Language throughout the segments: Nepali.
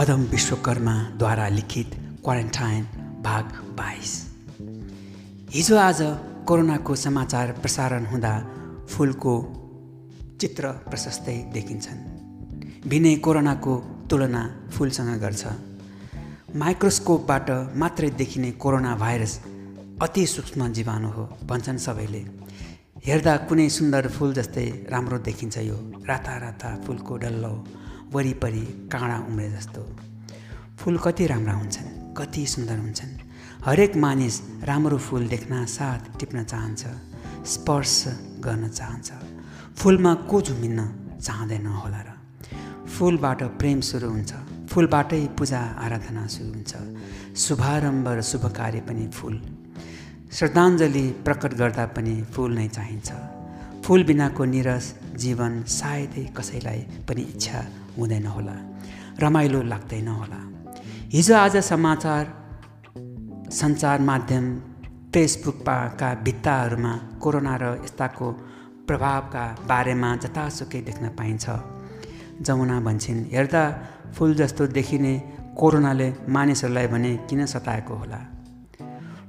पदम विश्वकर्माद्वारा लिखित क्वारेन्टाइन भाग बाइस। हिजो आज कोरोनाको समाचार प्रसारण हुँदा फुलको चित्र प्रशस्तै देखिन्छन्। भिनै कोरोनाको तुलना फुलसँग गर्छ। माइक्रोस्कोपबाट मात्रै देखिने कोरोना भाइरस अति सूक्ष्म जीवाणु हो भन्छन् सबैले। हेर्दा कुनै सुन्दर फुल जस्तै राम्रो देखिन्छ यो। राता राता फुलको डल्लो वरिपरि काँडा उम्रे जस्तो। फुल कति राम्रा हुन्छन् कति सुन्दर हुन्छन्। हरेक मानिस राम्रो फुल देख्न साथ टिप्न चाहन्छ स्पर्श गर्न चाहन्छ। फुलमा को झुमिन्न चाहँदैन होला र। फुलबाट प्रेम सुरु हुन्छ फुलबाटै पूजा आराधना सुरु हुन्छ। शुभारम्भ र शुभ कार्य पनि फुल। श्रद्धाञ्जली प्रकट गर्दा पनि फुल नै चाहिन्छ। फुल बिनाको निरस जीवन सायदै कसैलाई पनि इच्छा हुँदैन होला। रमाइलो लाग्दैन होला। हिजो आज समाचार सञ्चार माध्यम फेसबुकका भित्ताहरूमा कोरोना र यस्ताको प्रभावका बारेमा जतासुकै देख्न पाइन्छ। जमुना भन्छन् हेर्दा फुल जस्तो देखिने कोरोनाले मानिसहरूलाई भने किन सताएको होला?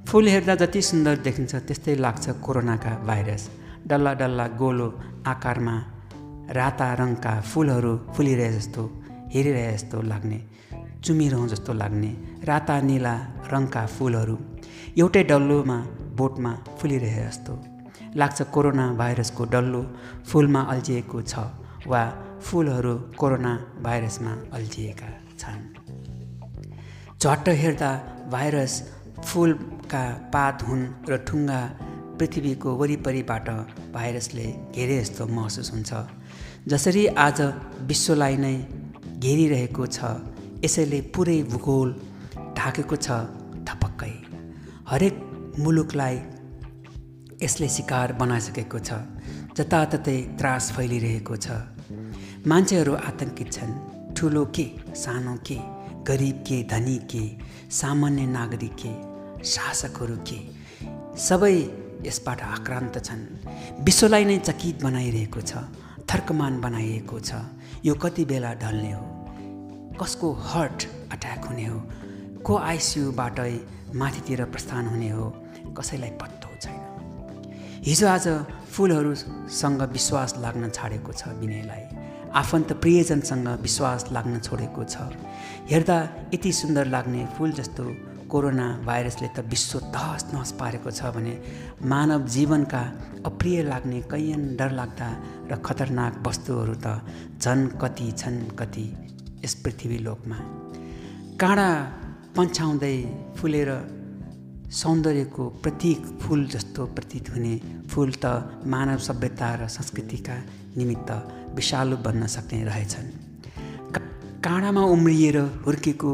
फुल हेर्दा जति सुन्दर देखिन्छ त्यस्तै लाग्छ कोरोनाका भाइरस। डल्ला डल्ला गोलो आकारमा राता रङका फुलहरू फुलिरहे जस्तो हेरिरहे जस्तो लाग्ने चुमिरहँ जस्तो लाग्ने राता निला रङका फुलहरू एउटै डल्लोमा बोटमा फुलिरहे जस्तो। लाग्छ कोरोना भाइरसको डल्लो फुलमा अल्झिएको छ वा फुलहरू कोरोना भाइरसमा अल्झिएका छन्। झट्ट हेर्दा भाइरस फुलका पात हुन् र ठुङ्गा पृथ्वीको वरिपरिबाट भाइरसले घेरे जस्तो महसुस हुन्छ। जसरी आज विश्वलाई नै घेरिरहेको छ यसैले पुरै भूगोल ढाकेको छ थपक्कै हरेक मुलुकलाई यसले शिकार बनाइसकेको छ जताततै त्रास फैलिरहेको छ। मान्छेहरू आतङ्कित छन् ठुलो के सानो के गरिब के धनी के सामान्य नागरिक के शासकहरू के सबै यसबाट आक्रान्त छन्। विश्वलाई नै चकित बनाइरहेको छ थर्कमान बनाइएको छ। यो कति बेला ढल्ने हो? कसको हर्ट अट्याक हुने हो? को आइसियुबाटै माथितिर प्रस्थान हुने हो? कसैलाई पत्तो छैन। हिजो आज फुलहरूसँग विश्वास लाग्न छाडेको छ विनयलाई। आफन्त प्रियजनसँग विश्वास लाग्न छोडेको छ। हेर्दा यति सुन्दर लाग्ने फुल जस्तो कोरोना भाइरसले त विश्व तहस नहस पारेको छ भने मानव जीवनका अप्रिय लाग्ने कैयन डरलाग्दा र खतरनाक वस्तुहरू त झन् कति छन् कति यस पृथ्वी लोकमा। काँडा पन्छाउँदै फुलेर सौन्दर्यको प्रतीक फुल जस्तो प्रतीत हुने फुल त मानव सभ्यता र संस्कृतिका निमित्त विषालु बन्न सक्ने रहेछन्। काँडामा उम्रिएर हुर्केको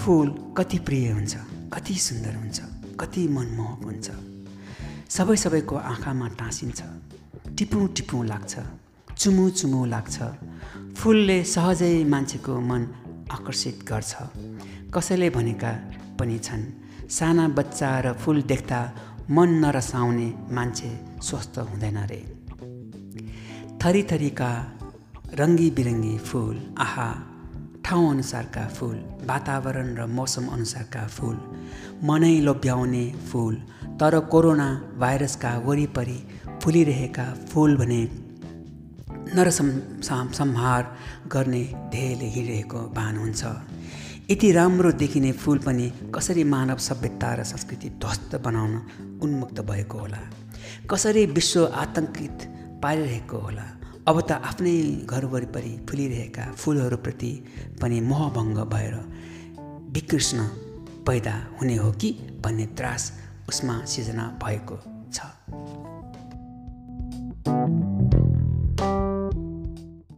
फुल कति प्रिय हुन्छ? कति सुन्दर हुन्छ कति मनमोहक हुन्छ। सबै सबैको आँखामा टाँसिन्छ। टिपौँ टिपौँ लाग्छ चुमु चुमु लाग्छ। फुलले सहजै मान्छेको मन आकर्षित गर्छ। कसैले भनेका पनि छन् साना बच्चा र फुल देख्दा मन नरसाउने मान्छे स्वस्थ हुँदैन रे। थरीथरीका रङ्गी बिरङ्गी फुल आहा! ठाउँ अनुसारका फुल वातावरण र मौसम अनुसारका फुल मनै लोभ्याउने फुल तर कोरोना भाइरसका वरिपरि फुलिरहेका फुल भने नरसं संहार गर्ने ध्येयले हिँडिरहेको भान हुन्छ। यति राम्रो देखिने फुल पनि कसरी मानव सभ्यता र संस्कृति ध्वस्त बनाउन उन्मुक्त भएको होला? कसरी विश्व आतङ्कित पारिरहेको होला? अब त आफ्नै घर वरिपरि फुलिरहेका फुलहरूप्रति पनि मोहभङ्ग भएर विकृष्ण पैदा हुने हो कि भन्ने त्रास उसमा सिर्जना भएको छ।